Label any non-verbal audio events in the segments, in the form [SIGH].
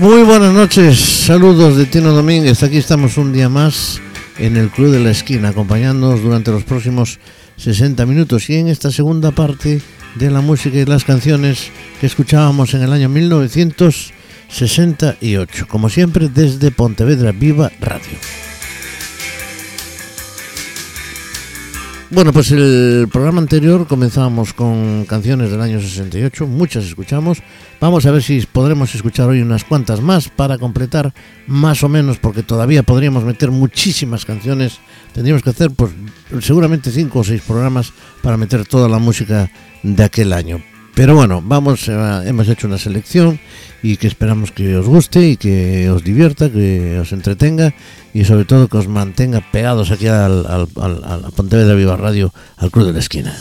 Muy buenas noches, saludos de Tino Domínguez. Aquí estamos un día más en el Club de la Esquina, acompañándonos durante los próximos 60 minutos y en esta segunda parte de la música y las canciones que escuchábamos en el año 1968, como siempre desde Pontevedra Viva Radio. Bueno, pues el programa anterior comenzábamos con canciones del año 68, muchas escuchamos. Vamos a ver si podremos escuchar hoy unas cuantas más para completar más o menos, porque todavía podríamos meter muchísimas canciones. Tendríamos que hacer pues seguramente cinco o seis programas para meter toda la música de aquel año. Pero bueno, vamos, hemos hecho una selección y que esperamos que os guste y que os divierta, que os entretenga y sobre todo que os mantenga pegados aquí al, al, al, a Pontevedra Viva Radio, al Club de la Esquina.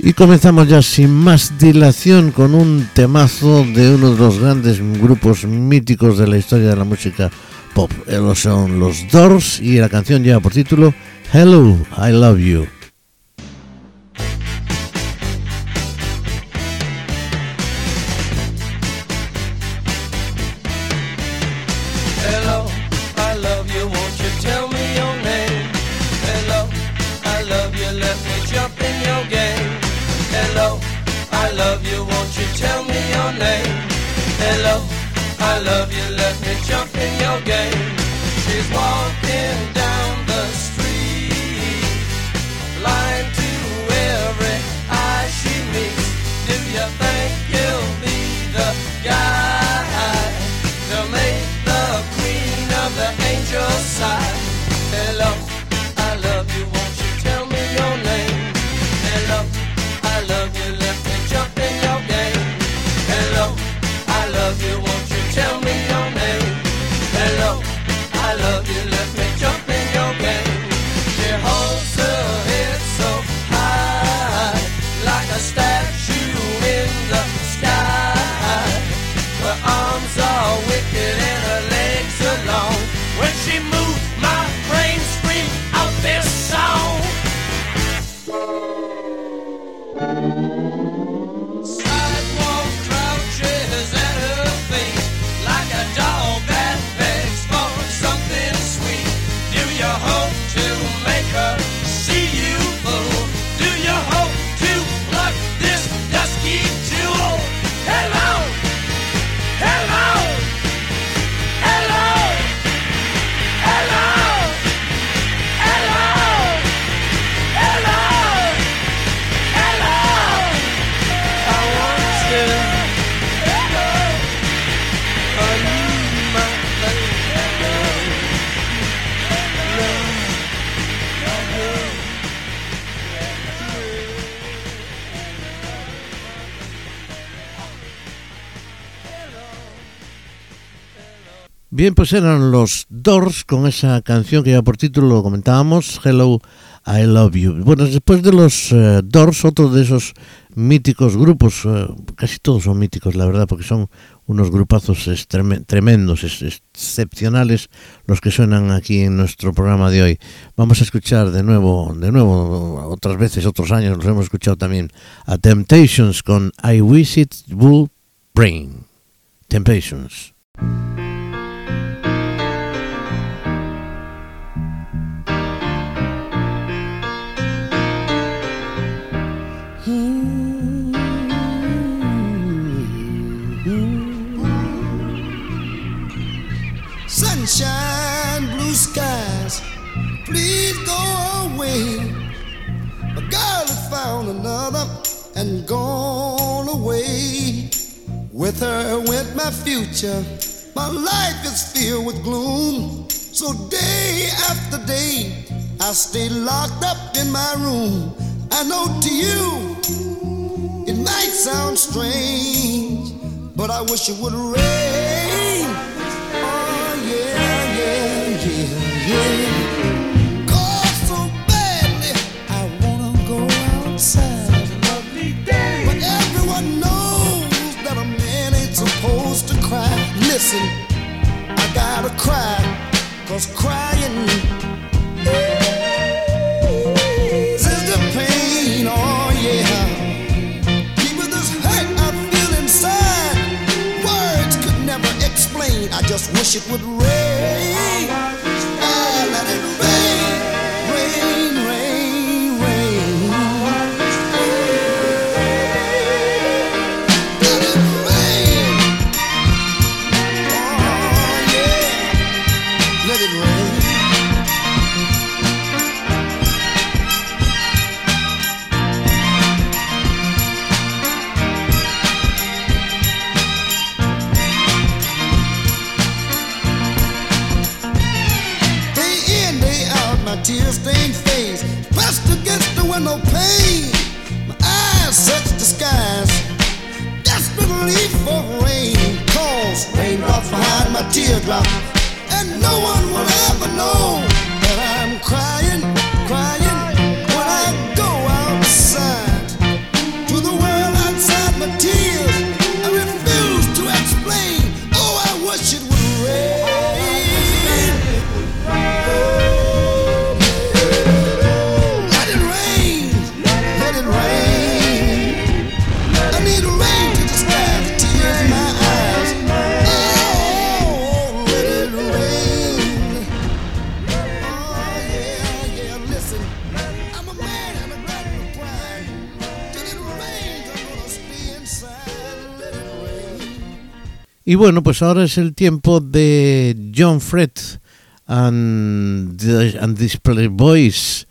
Y comenzamos ya sin más dilación con un temazo de uno de los grandes grupos míticos de la historia de la música pop. Ellos son los Doors y la canción lleva por título Hello, I Love You. Hello, I love you, won't you tell me your name? Hello, I love you, let me jump in your game. Hello, I love you, won't you tell me your name? Hello, I love you, let me jump in your game. Love you, Bien, pues eran los Doors con esa canción que ya por título lo comentábamos, Hello, I Love You. Bueno, después de los eh, Doors, otro de esos míticos grupos, eh, casi todos son míticos, la verdad, porque son unos grupazos tremendos, es- excepcionales los que suenan aquí en nuestro programa de hoy. Vamos a escuchar de nuevo, de nuevo, otras veces, otros años, los hemos escuchado también a Temptations con I Wish It Would Rain. Temptations. With her went my future. My life is filled with gloom. So day after day, I stay locked up in my room. I know to you, it might sound strange, but I wish it would rain. Oh yeah, yeah, yeah, yeah. Listen, I gotta cry, cause crying is the pain, oh yeah. Deep in this hurt I feel inside, words could never explain. I just wish it would rain. teardrop Y bueno, pues ahora es el tiempo de John Fred and, the, and his Playboys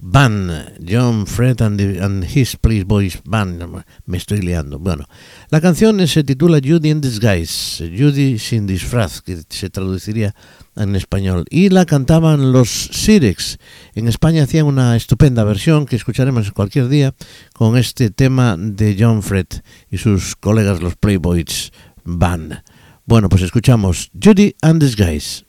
Band. John Fred and, the, and his Playboys Band. Me estoy liando. Bueno, la canción se titula Judy in Disguise, Judy sin disfraz, que se traduciría en español. Y la cantaban los Sirex. En España hacían una estupenda versión que escucharemos cualquier día con este tema de John Fred y sus colegas los Playboys Band. Bueno, pues escuchamos Judy and the Guys.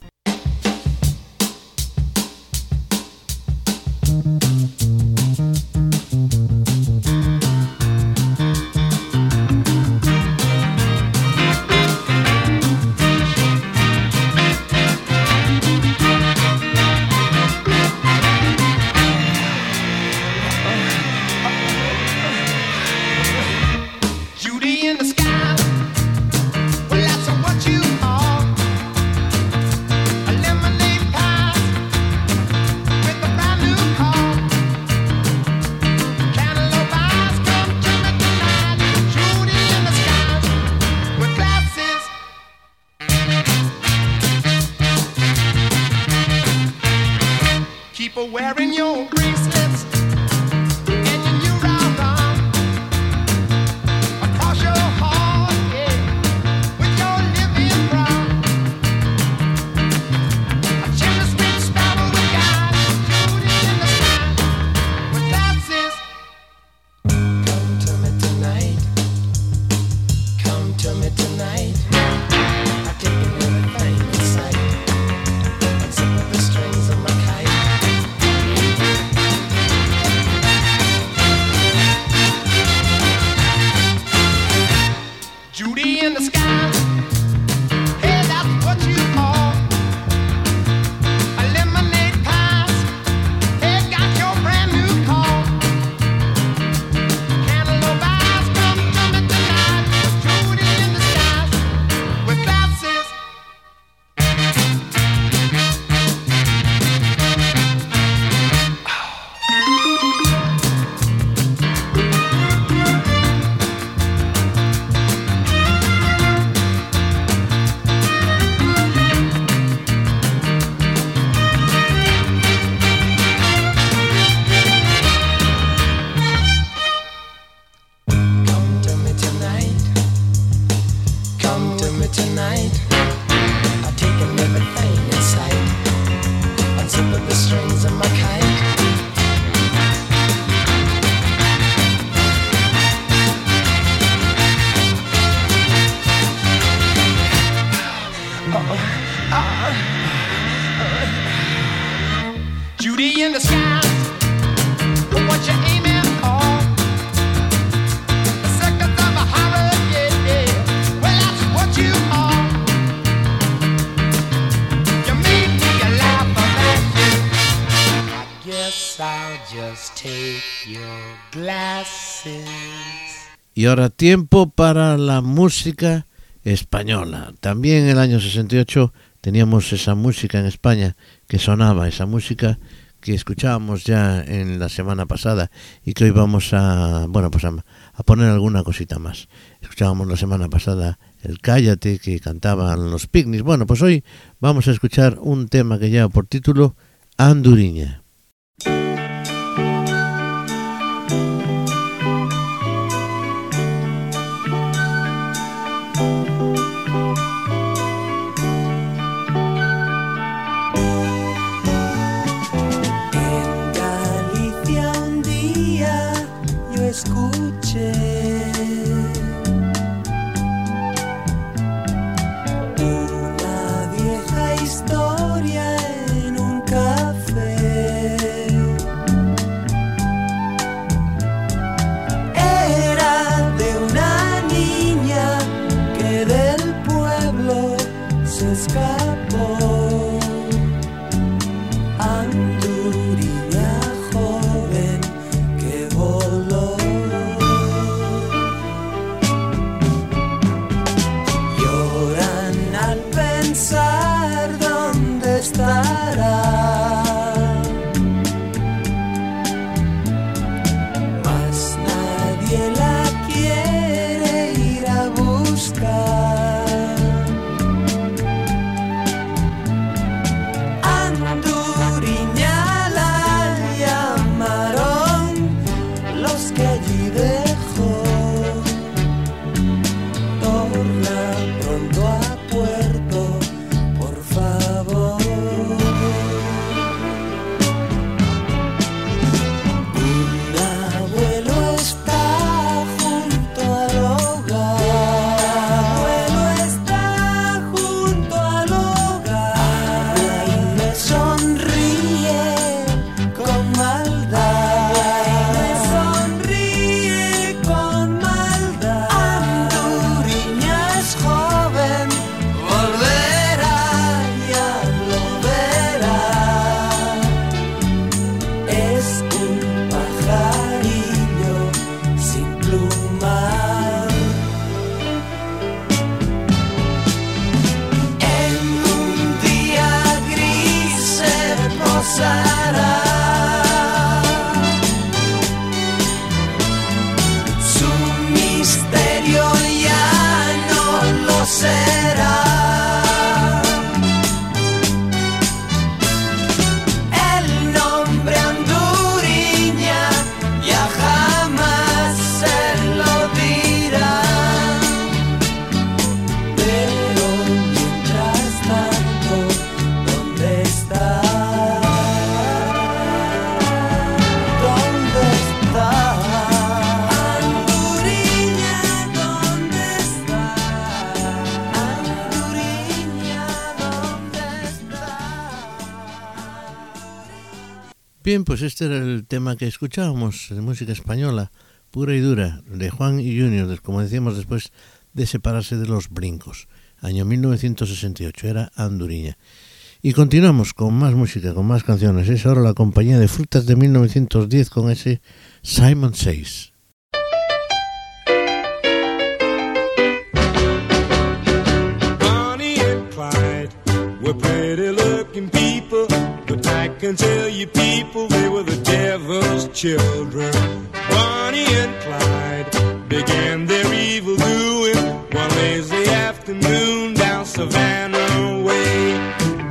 Y ahora tiempo para la música española. También en el año 68 teníamos esa música en España que sonaba, esa música que escuchábamos ya en la semana pasada y que hoy vamos a, bueno, pues a, a poner alguna cosita más. Escuchábamos la semana pasada el Cállate que cantaban los picnics. Bueno, pues hoy vamos a escuchar un tema que lleva por título Anduriña. Bien, pues este era el tema que escuchábamos de música española, pura y dura, de Juan y Junior, como decíamos después de separarse de los brincos. Año 1968, era Anduriña. Y continuamos con más música, con más canciones. Es ahora la compañía de frutas de 1910 con ese Simon Says. Bonnie and Clyde were pretty looking people, but I can tell you people children. Bonnie and Clyde began their evil doing one lazy afternoon down Savannah way.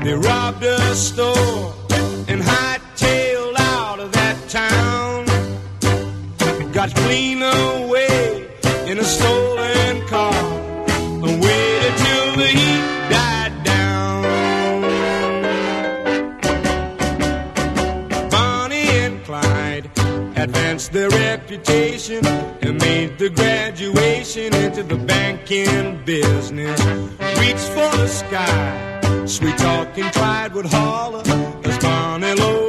They robbed a store and hightailed out of that town. Got clean away in a stolen their reputation and made the graduation into the banking business. Reached for the sky, sweet talking Clyde would holler as Bonnie loaded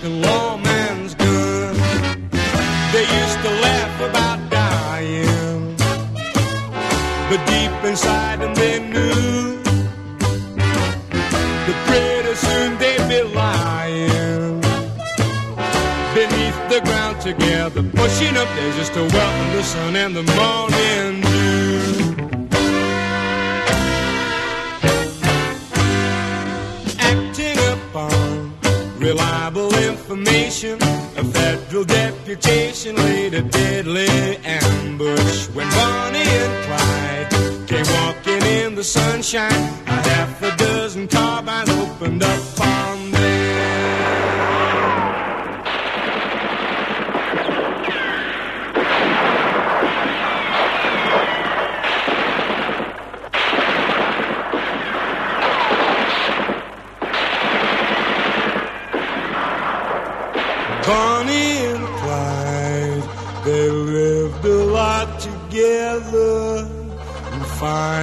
American lawman's gun. They used to laugh about dying, but deep inside them they knew that pretty soon they'd be lying beneath the ground together, pushing up there just to welcome the sun and the morning dew. Reliable information. A federal deputation laid a deadly ambush when Bonnie and Clyde came walking in the sunshine. A half a dozen carbines opened up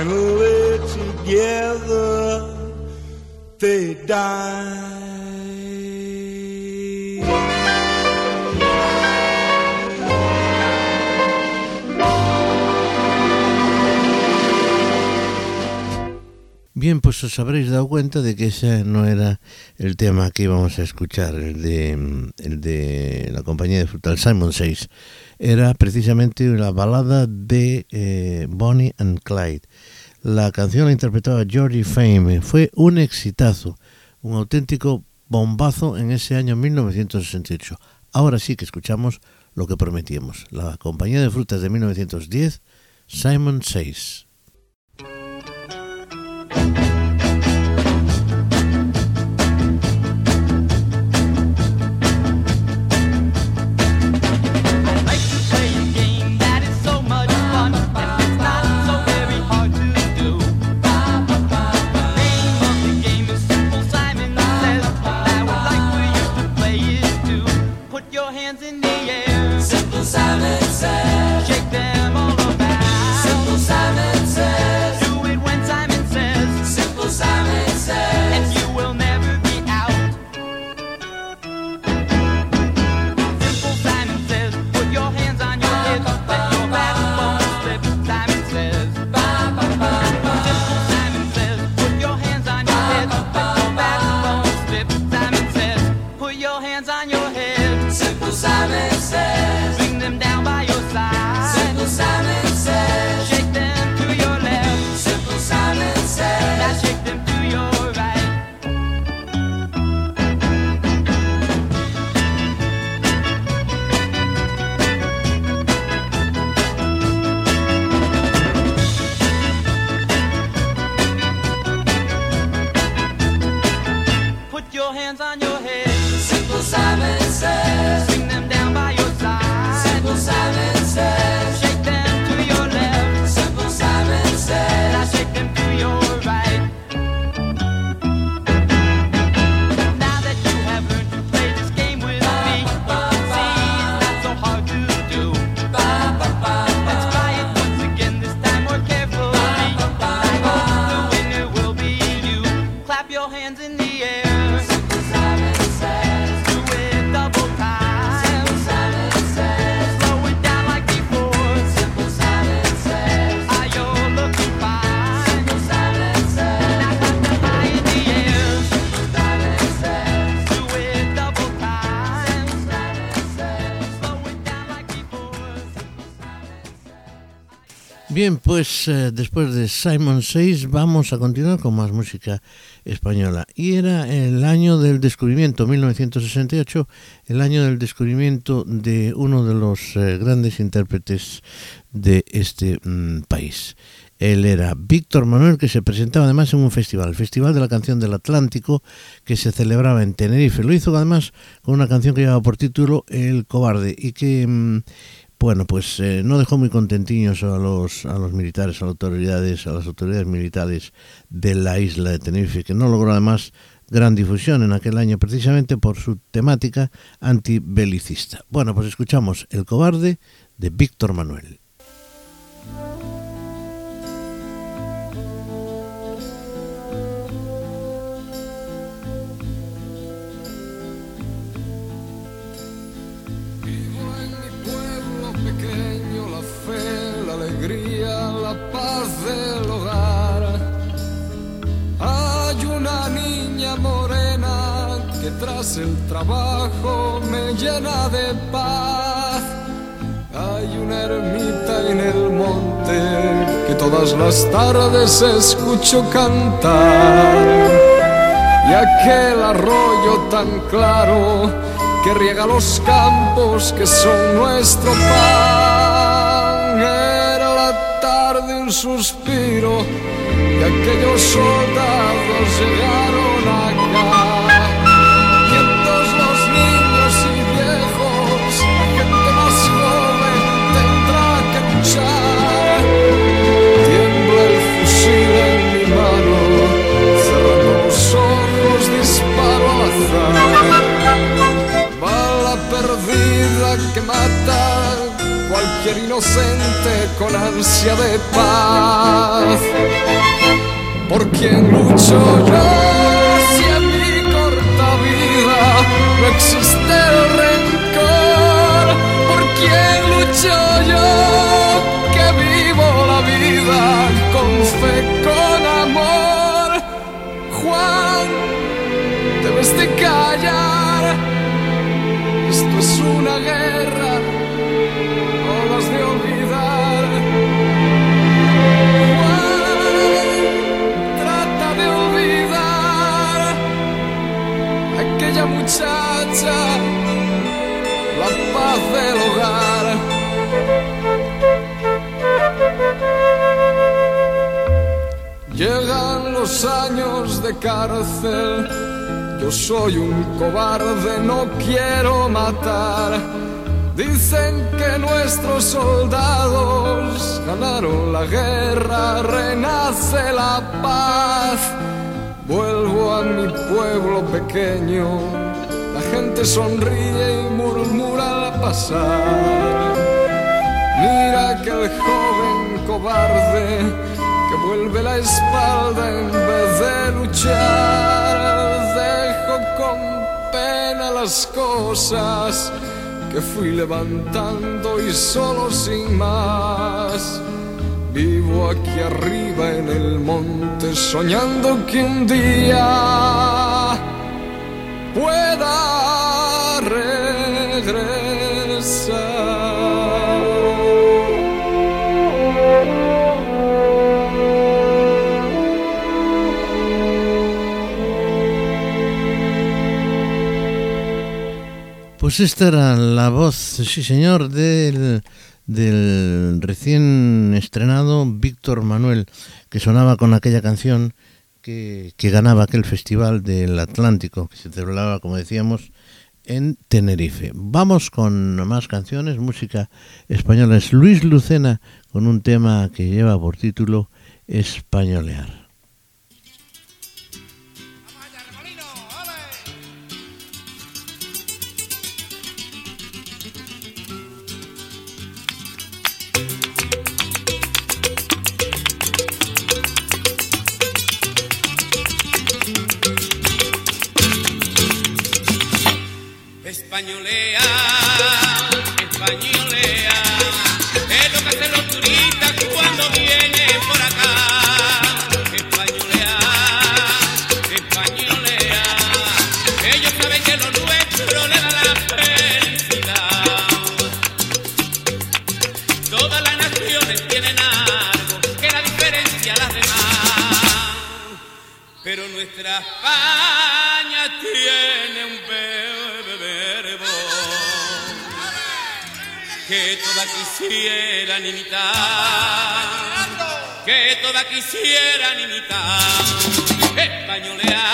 finally together they died. Bien, pues os habréis dado cuenta de que ese no era el tema que íbamos a escuchar, el de, el de la compañía de fruta, el Simon Says. Era precisamente la balada de eh, Bonnie and Clyde. La canción la interpretaba Georgie Fame. Fue un exitazo, un auténtico bombazo en ese año 1968. Ahora sí que escuchamos lo que prometíamos. La compañía de frutas de 1910, Simon Says. Bien, pues eh, después de Simon Says vamos a continuar con más música española. Y era el año del descubrimiento, 1968, el año del descubrimiento de uno de los eh, grandes intérpretes de este mm, país. Él era Víctor Manuel, que se presentaba además en un festival, el Festival de la Canción del Atlántico, que se celebraba en Tenerife. Lo hizo además con una canción que llevaba por título El Cobarde y que... mm, bueno, pues eh, no dejó muy contentiños a los, a los militares, a las autoridades, a las autoridades militares de la isla de Tenerife, que no logró además gran difusión en aquel año precisamente por su temática antibelicista. Bueno, pues escuchamos El cobarde de Víctor Manuel. la paz del hogar. Hay una niña morena que tras el trabajo me llena de paz. Hay una ermita en el monte que todas las tardes escucho cantar. Y aquel arroyo tan claro que riega los campos que son nuestro pan un suspiro y aquellos soldados llegaron acá. Quietos los niños y viejos, la gente más joven tendrá que luchar. Tiembla el fusil en mi mano, cerrando los ojos disparo al azar. Bala perdida que mata inocente con ansia de paz. ¿Por quién lucho yo si en mi corta vida no existe el rencor? ¿Por quién lucho yo que vivo la vida con fe, con amor? Juan, debes de callar. Esto es una guerra, Años de cárcel. Yo soy un cobarde, no quiero matar. Dicen que nuestros soldados ganaron la guerra, renace la paz. Vuelvo a mi pueblo pequeño, la gente sonríe y murmura al pasar. Mira aquel joven cobarde que vuelve la espalda en vez de luchar. Dejo con pena las cosas que fui levantando y solo sin más. Vivo aquí arriba en el monte soñando que un día pueda regresar. Pues esta era la voz, sí señor, del, del recién estrenado Víctor Manuel, que sonaba con aquella canción que, que ganaba aquel festival del Atlántico, que se celebraba, como decíamos, en Tenerife. Vamos con más canciones, música española. Es Luis Lucena con un tema que lleva por título Españolear. Españolea, españolea, es lo que hacen los turistas cuando vienen por acá. Españolea, españolea, ellos saben que lo nuestro le da la felicidad. Todas las naciones tienen algo que la diferencia a las demás. Pero nuestra España que todas quisieran imitar, que todas quisieran imitar. Españolea,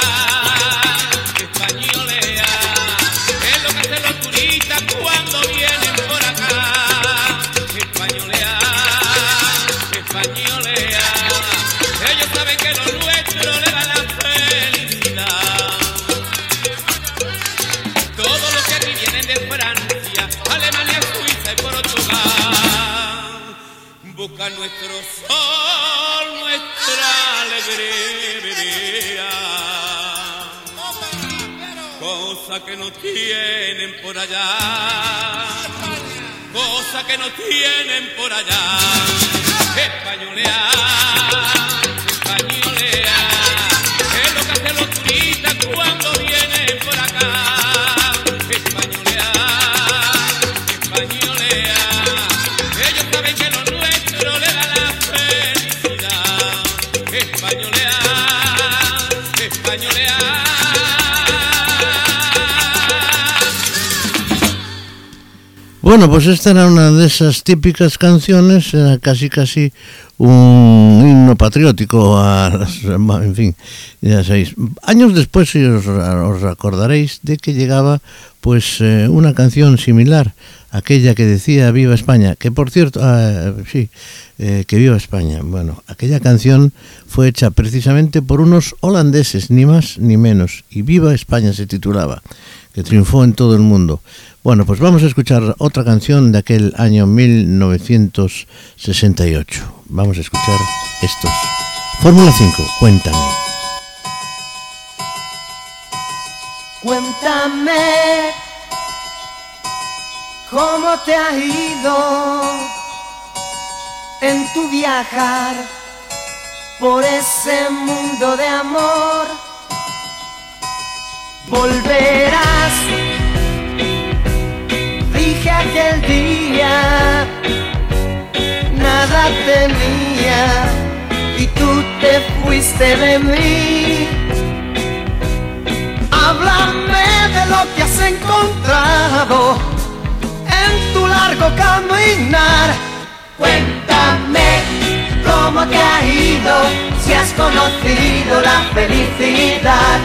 nuestro sol, nuestra alegría. Cosa que no tienen por allá, cosa que no tienen por allá. Españolea, españolea, es lo que hacen los turistas cuando vienen por acá. Bueno, pues esta era una de esas típicas canciones, era casi casi un himno patriótico, a en fin, ya sabéis. Años después os, os acordaréis de que llegaba pues eh, una canción similar, aquella que decía Viva España, que por cierto, ah, sí, eh, que Viva España. Bueno, aquella canción fue hecha precisamente por unos holandeses, ni más ni menos, y Viva España se titulaba, que triunfó en todo el mundo. Bueno, pues vamos a escuchar otra canción de aquel año 1968. Vamos a escuchar estos. Fórmula 5, cuéntame. Cuéntame cómo te ha ido en tu viajar por ese mundo de amor. Volverás, dije aquel día, nada tenía y tú te fuiste de mí. Háblame de lo que has encontrado en tu largo caminar. Cuéntame cómo te ha ido, si has conocido la felicidad.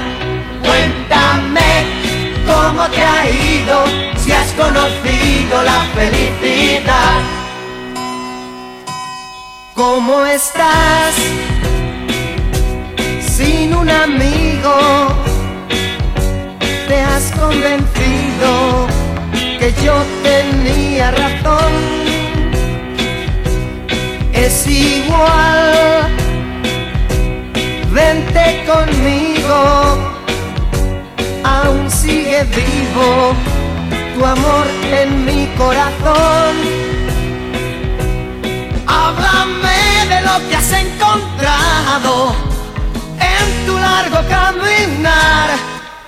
Cuéntame cómo te ha ido, si has conocido la felicidad. ¿Cómo estás sin un amigo? te has convencido que yo tenía razón. Es igual, vente conmigo, aún sigue vivo tu amor en mi corazón. Háblame de lo que has encontrado en tu largo caminar.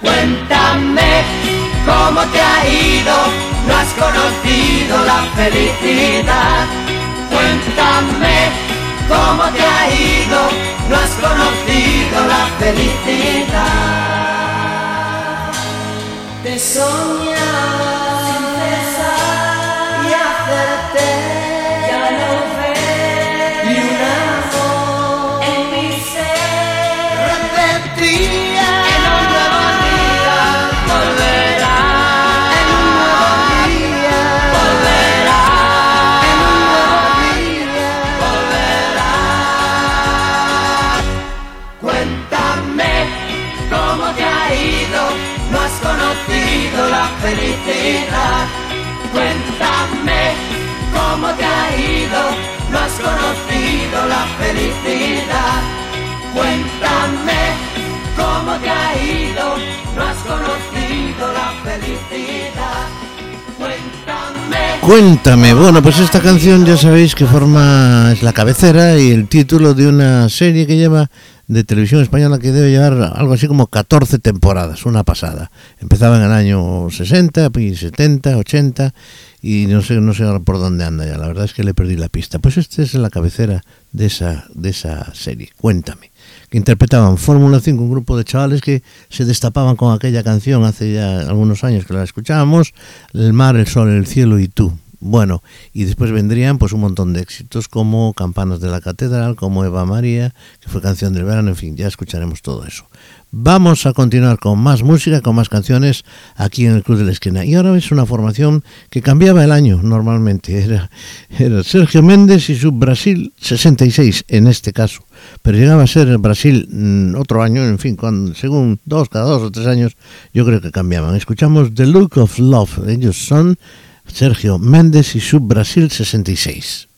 Cuéntame cómo te ha ido, no has conocido la felicidad. Cuéntame cómo te ha ido, no has conocido la felicidad. Te soñaba cuéntame cómo te ha ido no has conocido la felicidad Cuéntame cómo te ha ido, no has conocido la felicidad. Cuéntame. Cuéntame, bueno, pues esta canción ya sabéis que forma, es la cabecera y el título de una serie que lleva de televisión española que debe llevar algo así como 14 temporadas, una pasada. Empezaba en el año 60, y 70, 80 y no sé, no sé por dónde anda ya, la verdad es que le perdí la pista. Pues esta es la cabecera de esa, de esa serie, Cuéntame que interpretaban Fórmula 5, un grupo de chavales que se destapaban con aquella canción hace ya algunos años que la escuchábamos, El mar, el sol, el cielo y tú. Bueno, y después vendrían pues un montón de éxitos como Campanas de la Catedral, como Eva María, que fue canción del verano, en fin, ya escucharemos todo eso. Vamos a continuar con más música, con más canciones aquí en el Club de la Esquina. Y ahora es una formación que cambiaba el año normalmente. [LAUGHS] Era, era Sergio Méndez y su Brasil 66 en este caso. Pero llegaba a ser Brasil mm, otro año, en fin, cuando, según dos, cada dos o tres años, yo creo que cambiaban. Escuchamos The Look of Love. Ellos son Sergio Méndez y su Brasil 66.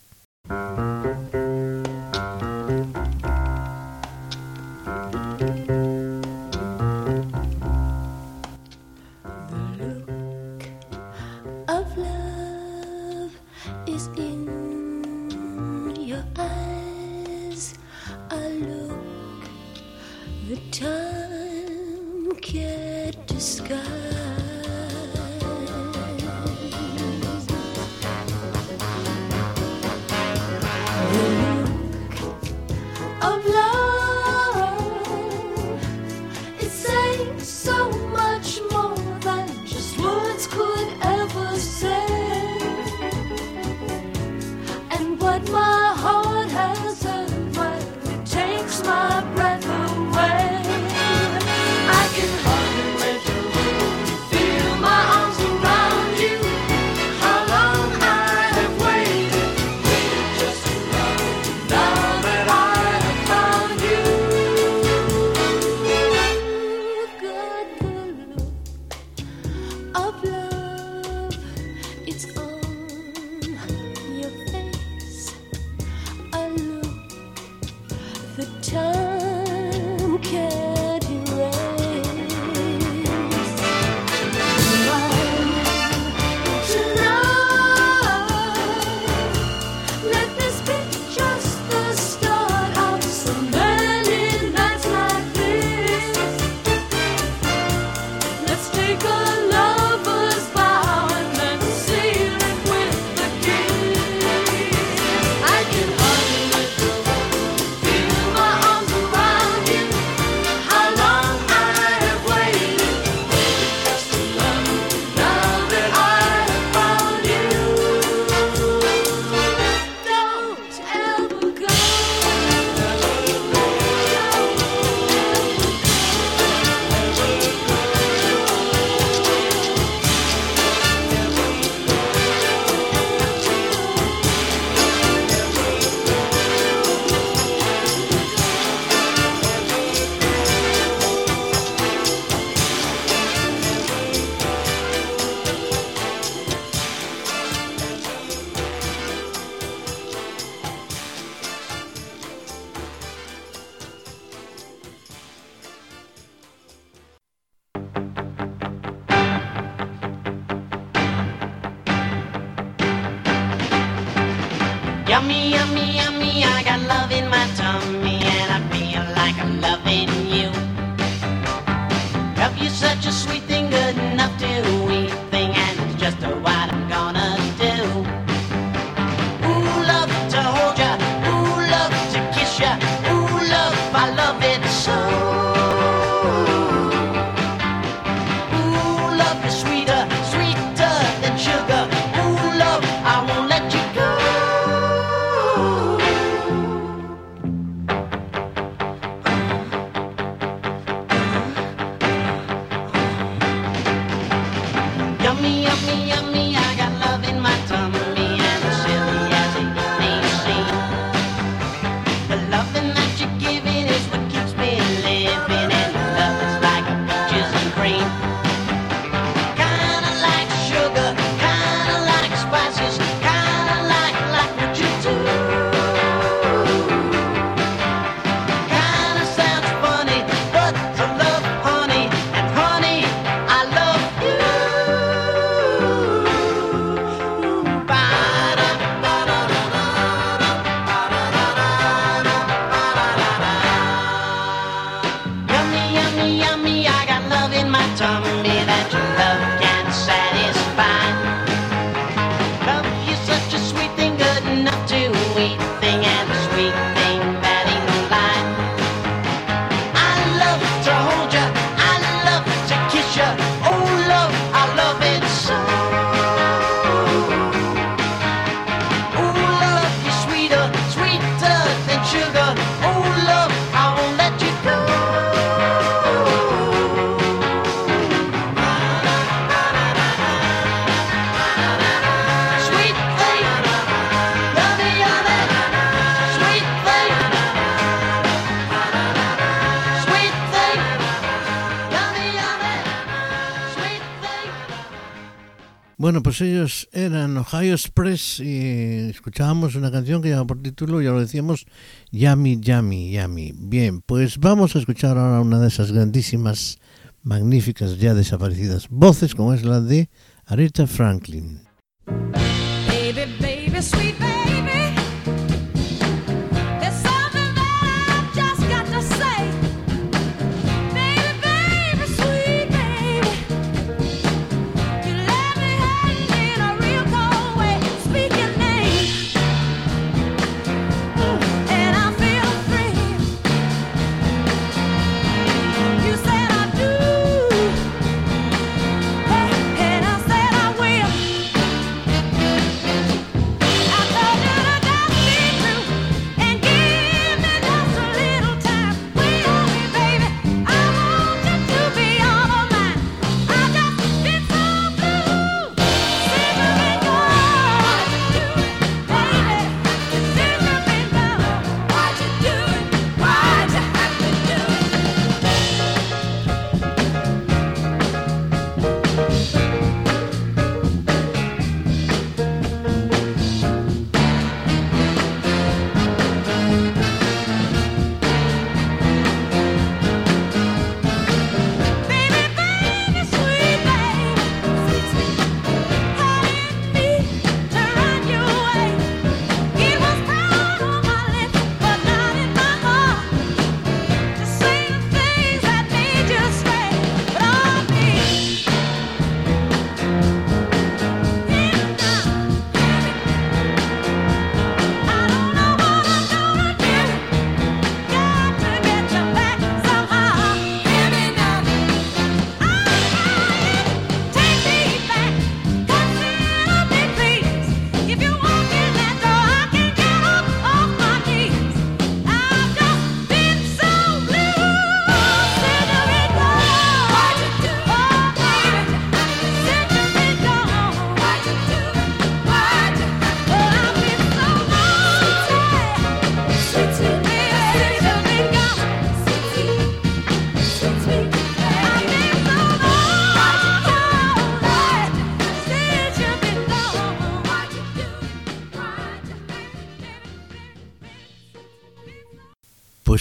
Ellos eran Ohio Express y escuchábamos una canción que lleva por título, ya lo decíamos, Yami, Yami, Yami. Bien, pues vamos a escuchar ahora una de esas grandísimas, magníficas, ya desaparecidas voces, como es la de Aretha Franklin.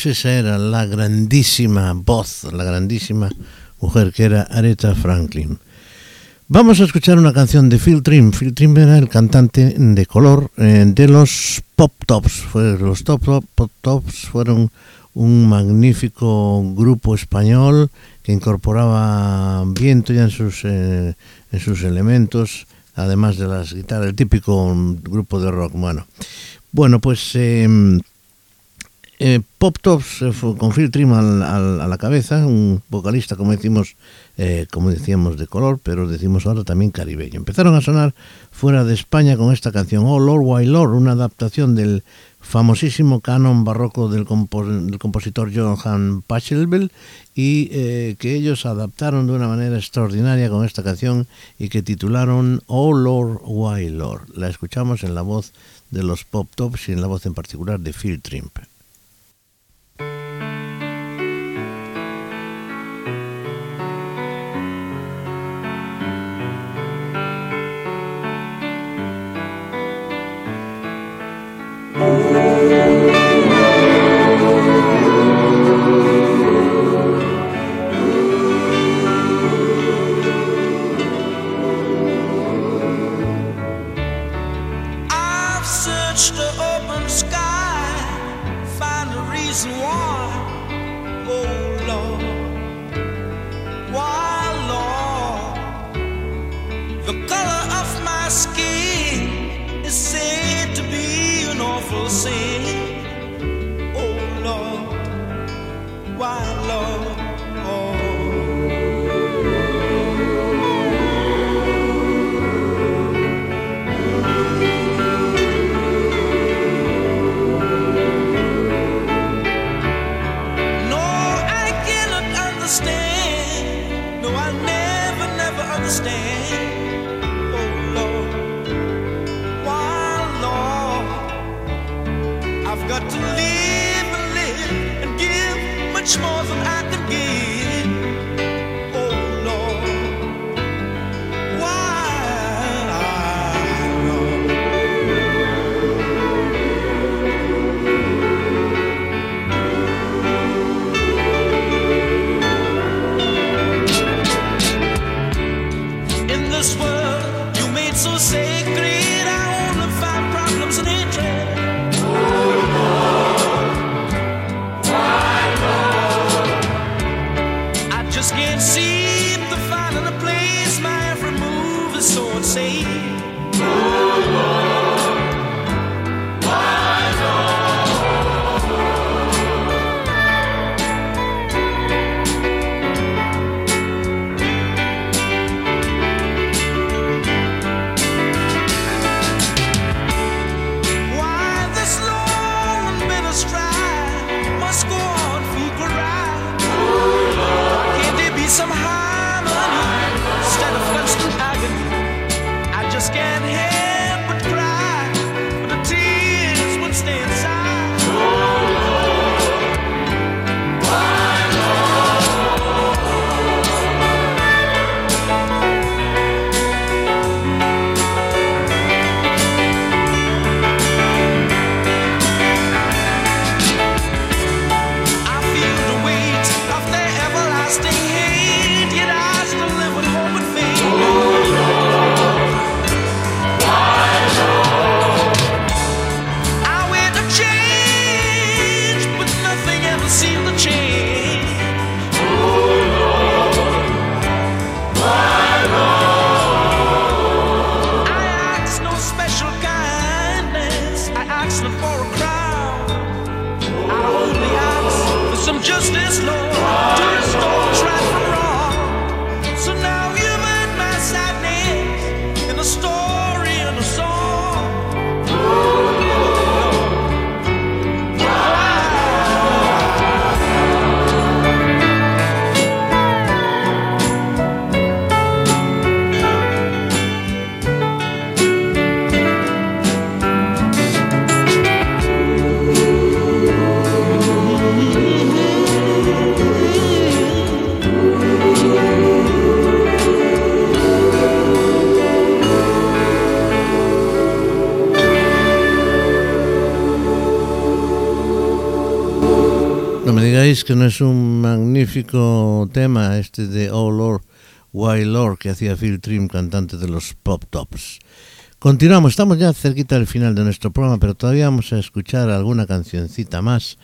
pues esa era la grandísima voz, la grandísima mujer que era Aretha Franklin. Vamos a escuchar una canción de Phil Trim. Phil Trim era el cantante de color eh, de los Pop Tops. Los Top, Top, Pop Tops fueron un magnífico grupo español que incorporaba viento ya en sus, eh, en sus elementos, además de las guitarras, el típico grupo de rock. Bueno, bueno pues em, eh, Pop Tops eh, con Phil Trim al- a la cabeza, un vocalista, como decimos, eh, como decíamos, de color, pero decimos ahora también caribeño. Empezaron a sonar fuera de España con esta canción, Oh Lord, Why Lord, una adaptación del famosísimo canon barroco del, del compositor Johann Pachelbel y que ellos adaptaron de una manera extraordinaria con esta canción y que titularon Oh Lord, Why Lord. La escuchamos en la voz de los Pop Tops y en la voz en particular de Phil Trimp. Just can't help no es un magnífico tema este de Oh Lord, Wild Lord que hacía Phil Trim, cantante de los Pop Tops. Continuamos, estamos ya cerquita del final de nuestro programa, pero todavía vamos a escuchar alguna cancioncita más.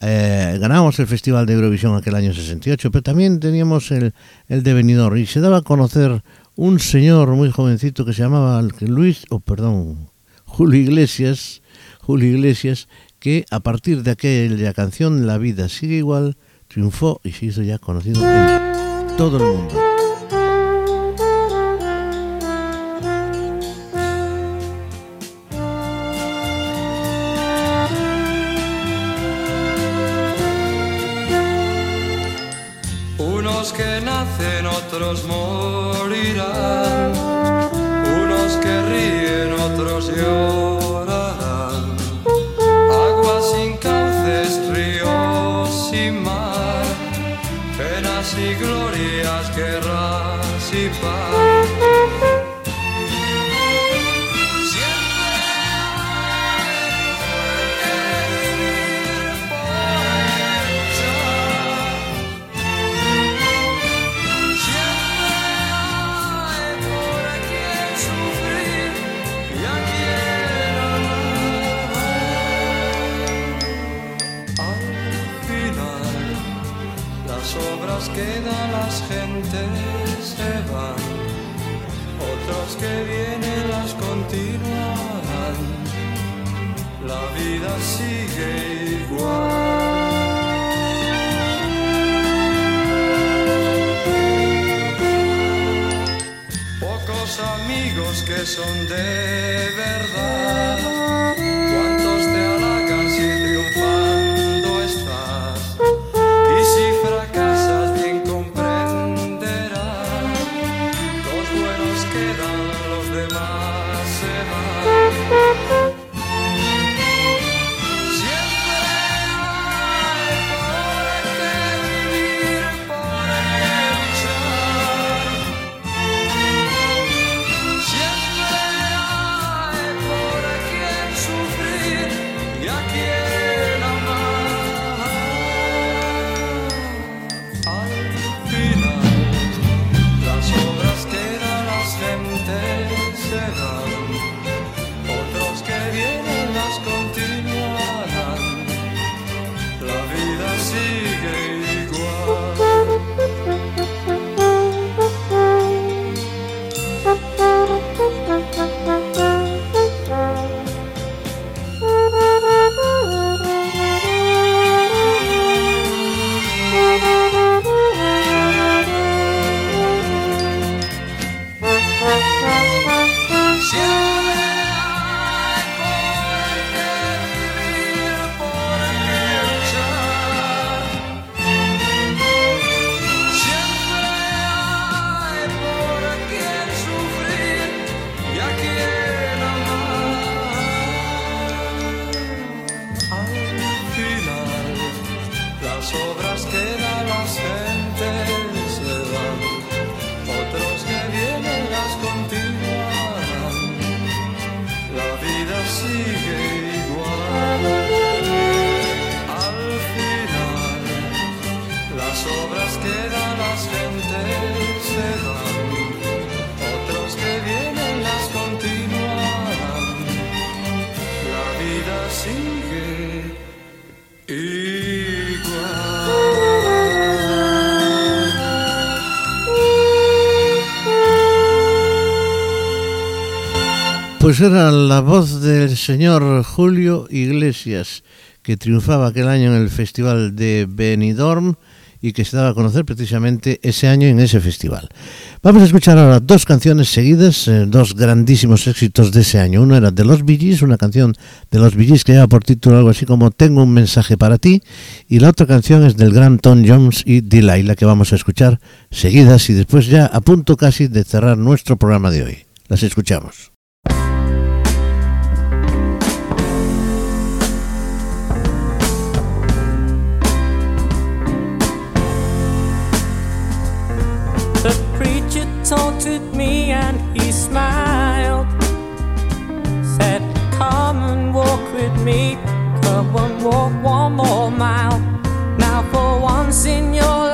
Eh, ganamos el Festival de Eurovisión aquel año 68, pero también teníamos el, el de Benidorm y se daba a conocer un señor muy jovencito que se llamaba Luis, o perdón, Julio Iglesias, Julio Iglesias, que a partir de aquella canción La vida sigue igual, triunfó y se hizo ya conocido en todo el mundo. Unos que nacen, otros morirán. Que son de verdad. Pues era la voz del señor Julio Iglesias, que triunfaba aquel año en el Festival de Benidorm y que se daba a conocer precisamente ese año en ese festival. Vamos a escuchar ahora dos canciones seguidas, eh, dos grandísimos éxitos de ese año. Uno era de los Gees, una canción de los Gees que lleva por título algo así como Tengo un mensaje para ti, y la otra canción es del gran Tom Jones y Delilah que vamos a escuchar seguidas y después ya a punto casi de cerrar nuestro programa de hoy. Las escuchamos. Me. Come and walk one more mile. Now, for once in your life,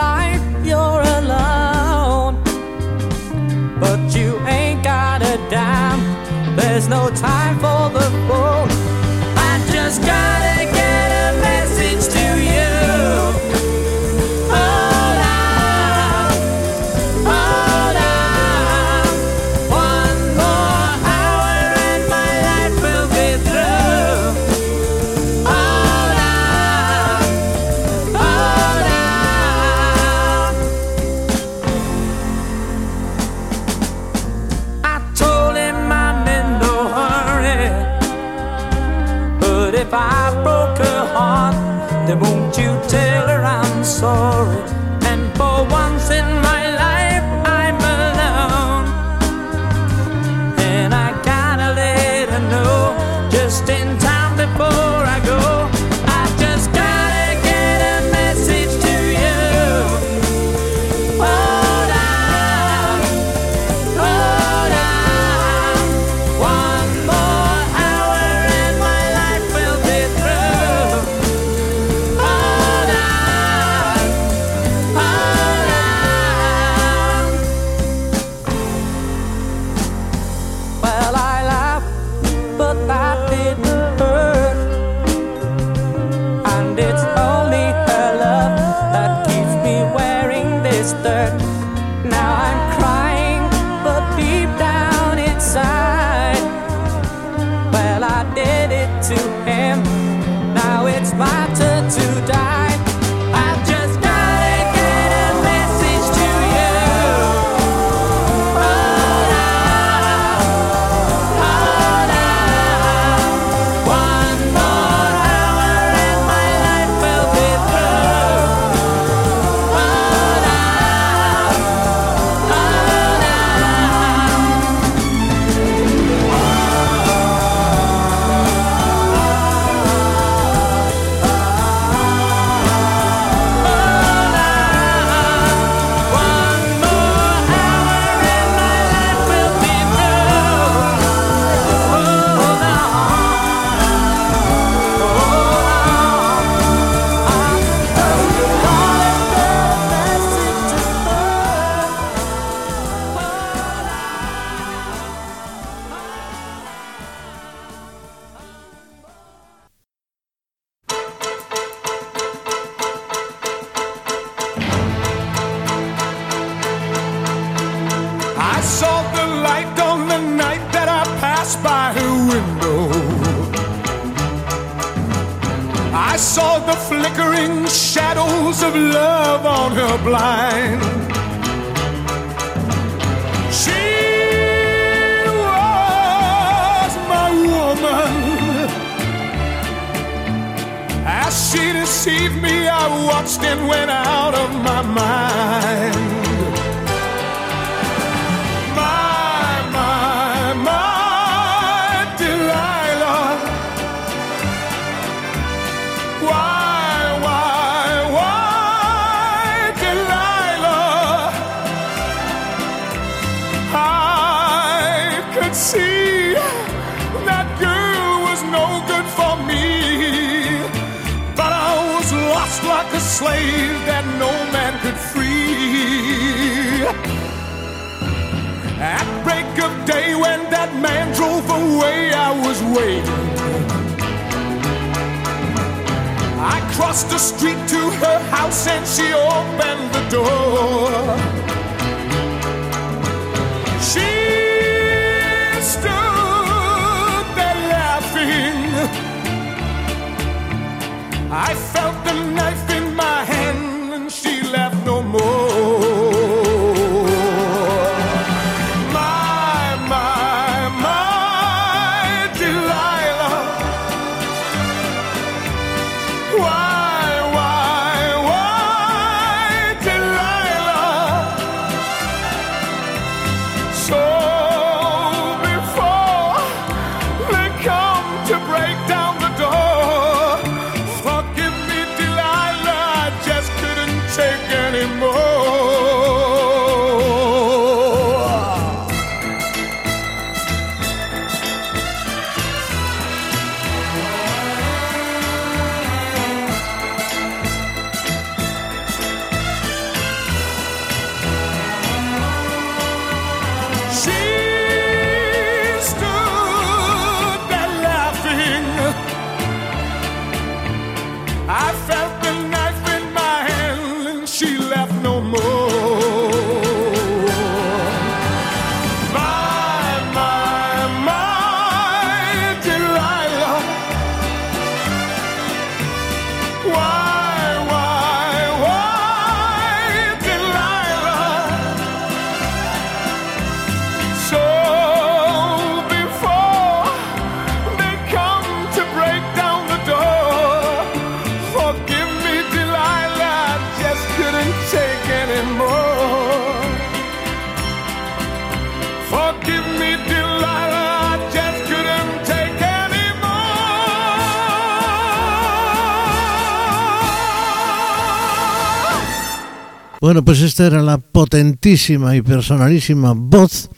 Bueno, pues esta era la potentísima y personalísima voz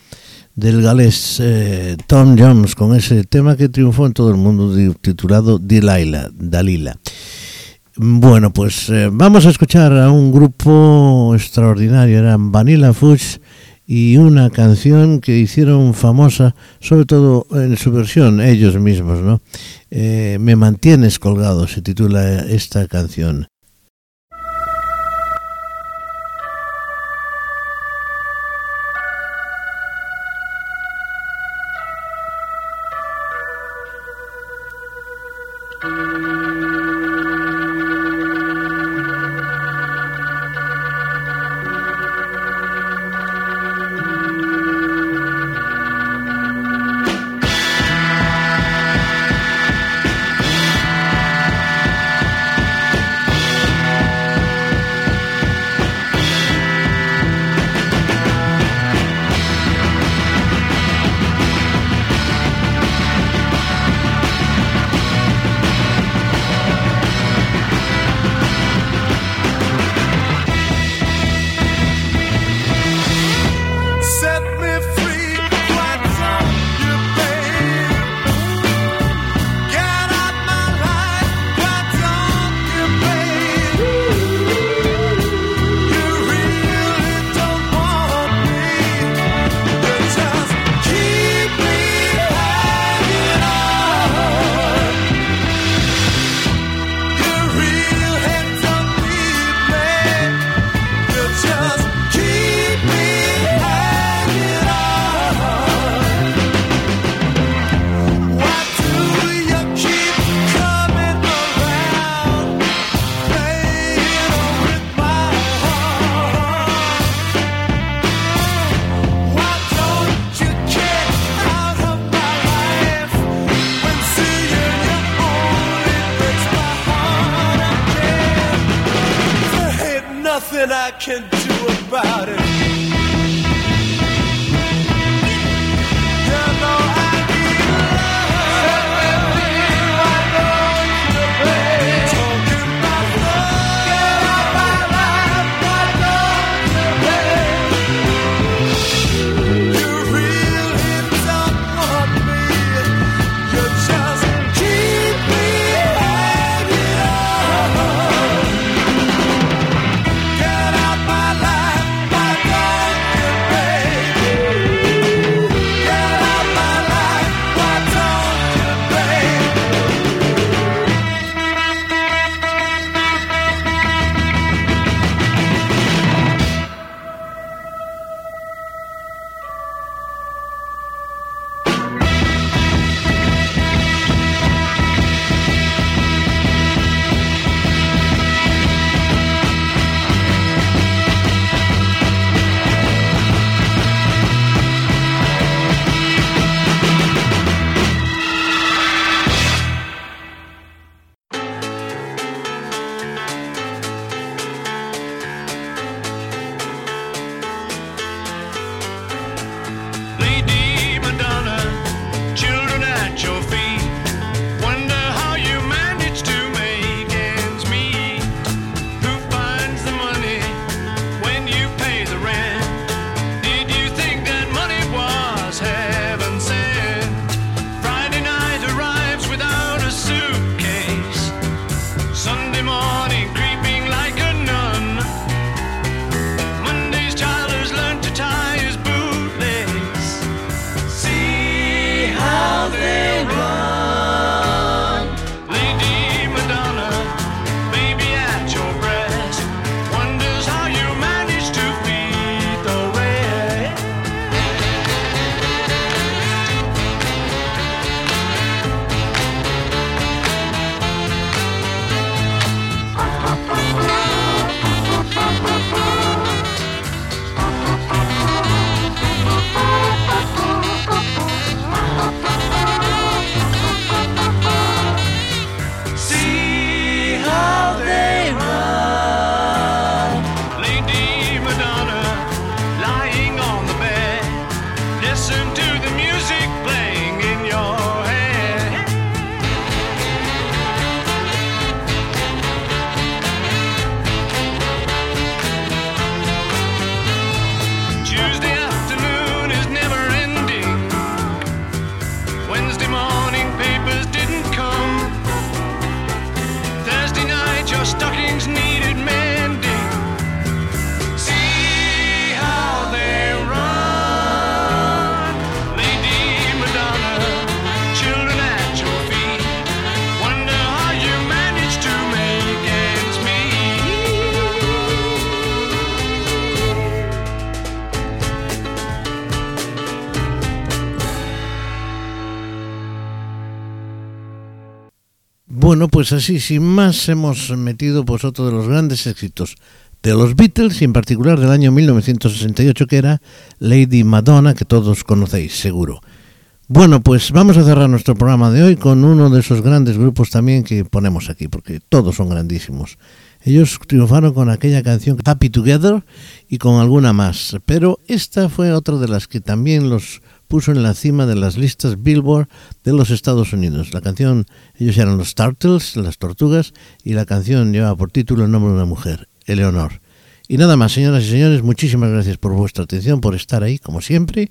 del galés eh, Tom Jones con ese tema que triunfó en todo el mundo titulado Delilah, Dalila. Bueno, pues eh, vamos a escuchar a un grupo extraordinario, eran Vanilla Fudge y una canción que hicieron famosa, sobre todo en su versión, ellos mismos, ¿no? Eh, Me mantienes colgado, se titula esta canción. Bueno, pues así, sin más, hemos metido pues otro de los grandes éxitos de los Beatles y en particular del año 1968 que era Lady Madonna, que todos conocéis seguro. Bueno, pues vamos a cerrar nuestro programa de hoy con uno de esos grandes grupos también que ponemos aquí, porque todos son grandísimos. Ellos triunfaron con aquella canción Happy Together y con alguna más, pero esta fue otra de las que también los puso en la cima de las listas Billboard de los Estados Unidos. La canción, ellos eran los Turtles, las tortugas, y la canción llevaba por título el nombre de una mujer, Eleonor. Y nada más, señoras y señores, muchísimas gracias por vuestra atención, por estar ahí, como siempre,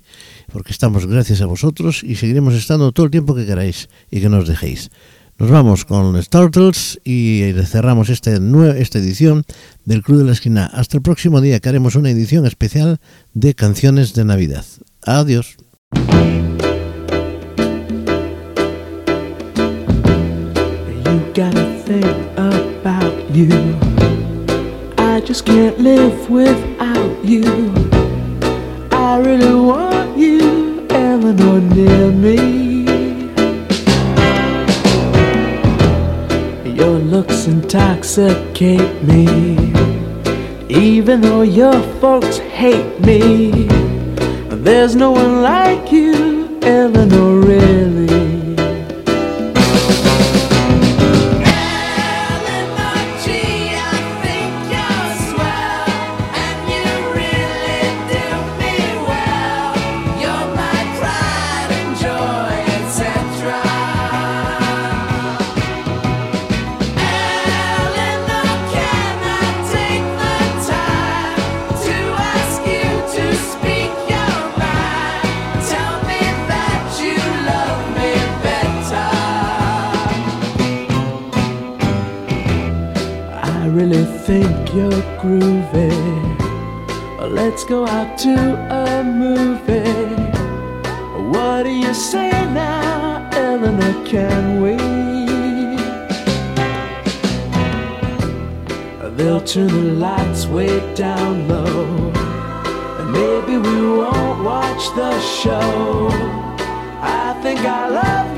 porque estamos gracias a vosotros y seguiremos estando todo el tiempo que queráis y que nos dejéis. Nos vamos con los Turtles y cerramos esta, esta edición del Club de la Esquina. Hasta el próximo día que haremos una edición especial de canciones de Navidad. Adiós. You gotta think about you. I just can't live without you. I really want you, Eleanor, near me. Your looks intoxicate me. Even though your folks hate me, there's no one like you, Eleanor, really. Let's go out to a movie. What do you say now, Eleanor? Can we? They'll turn the lights way down low. And maybe we won't watch the show. I think I love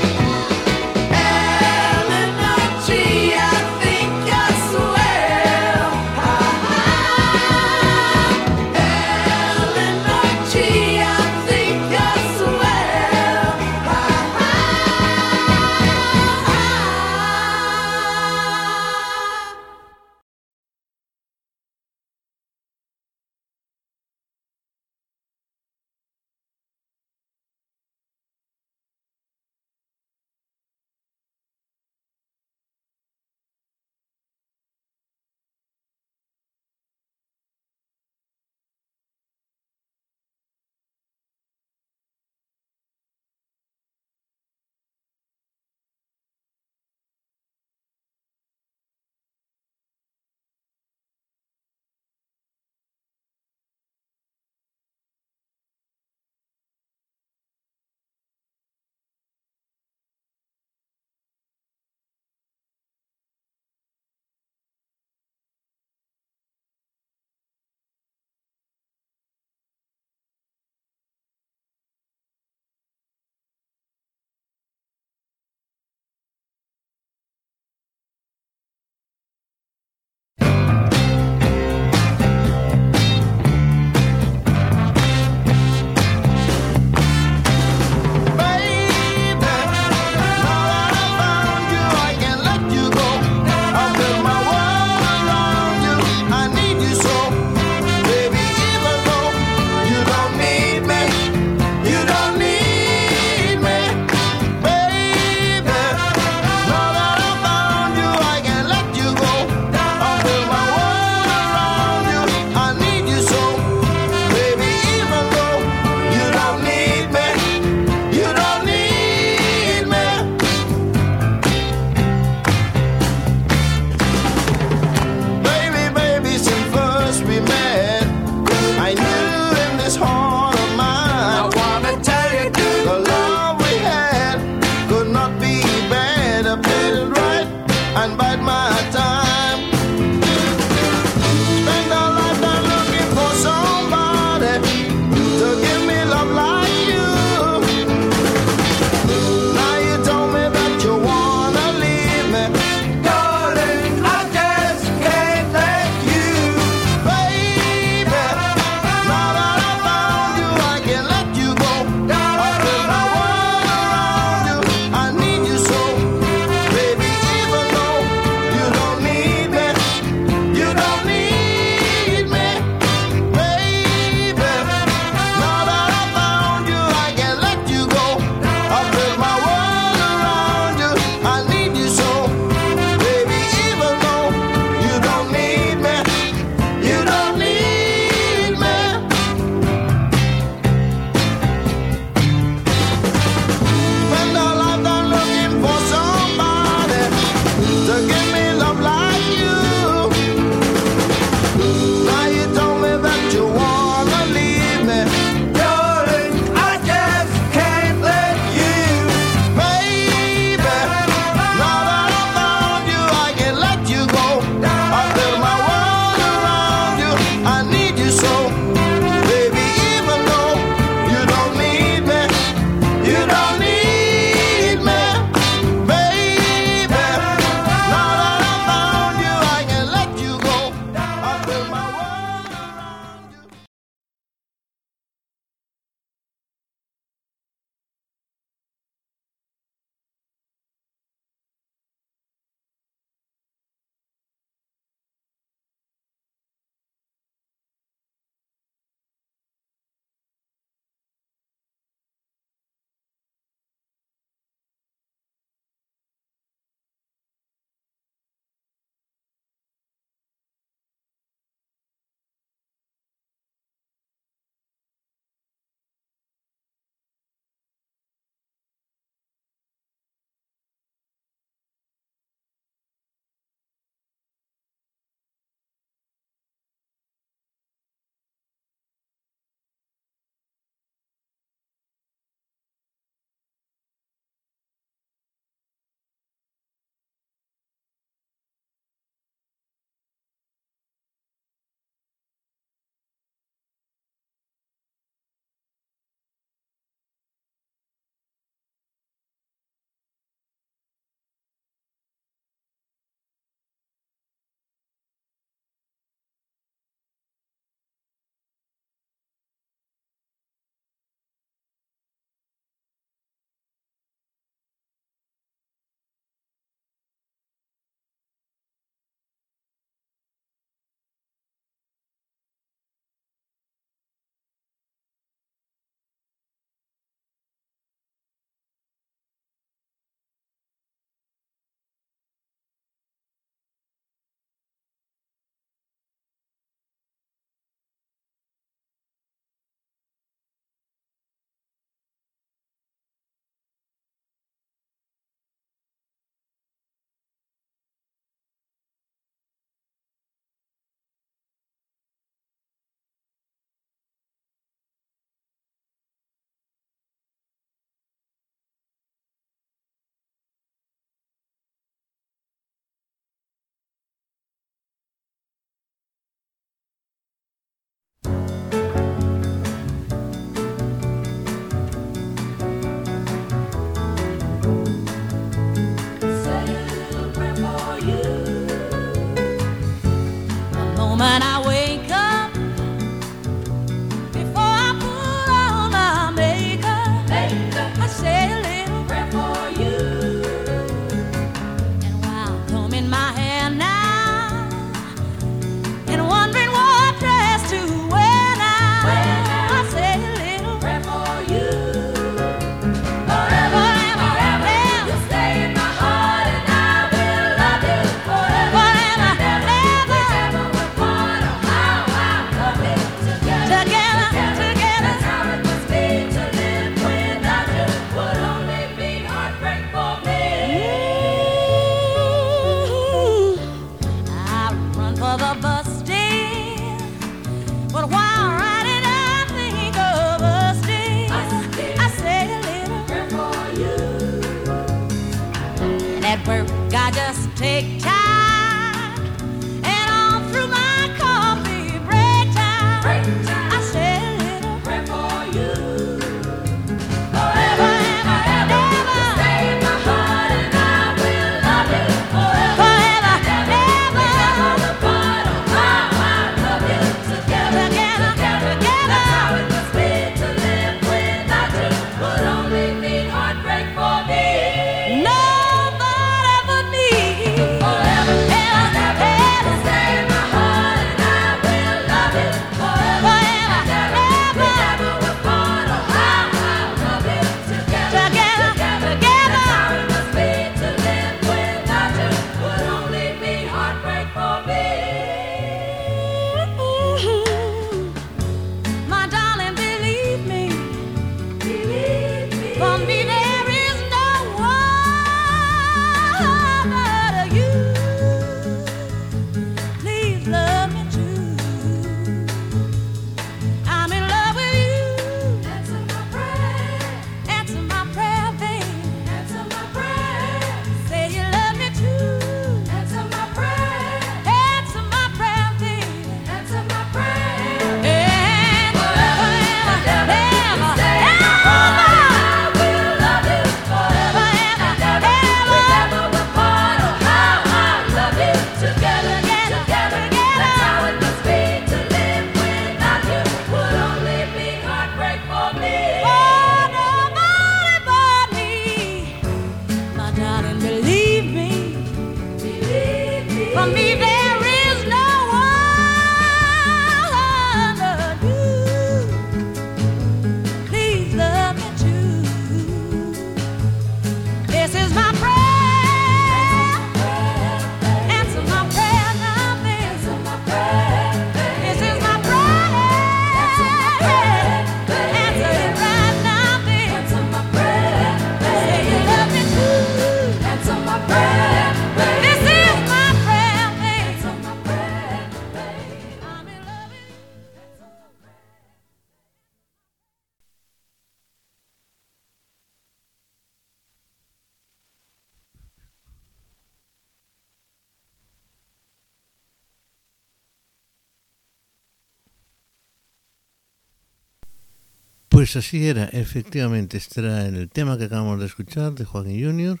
Pues así era, efectivamente, este era el tema que acabamos de escuchar de Joaquín Junior.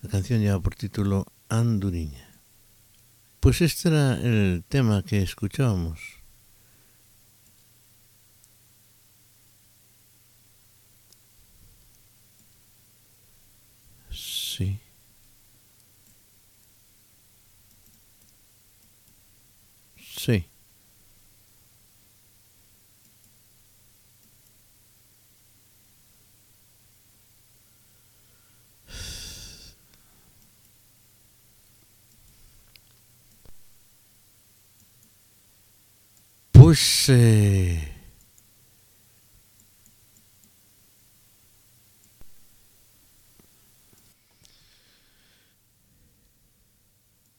La canción lleva por título Anduriña. Pues este era el tema que escuchábamos. Bush. Eh,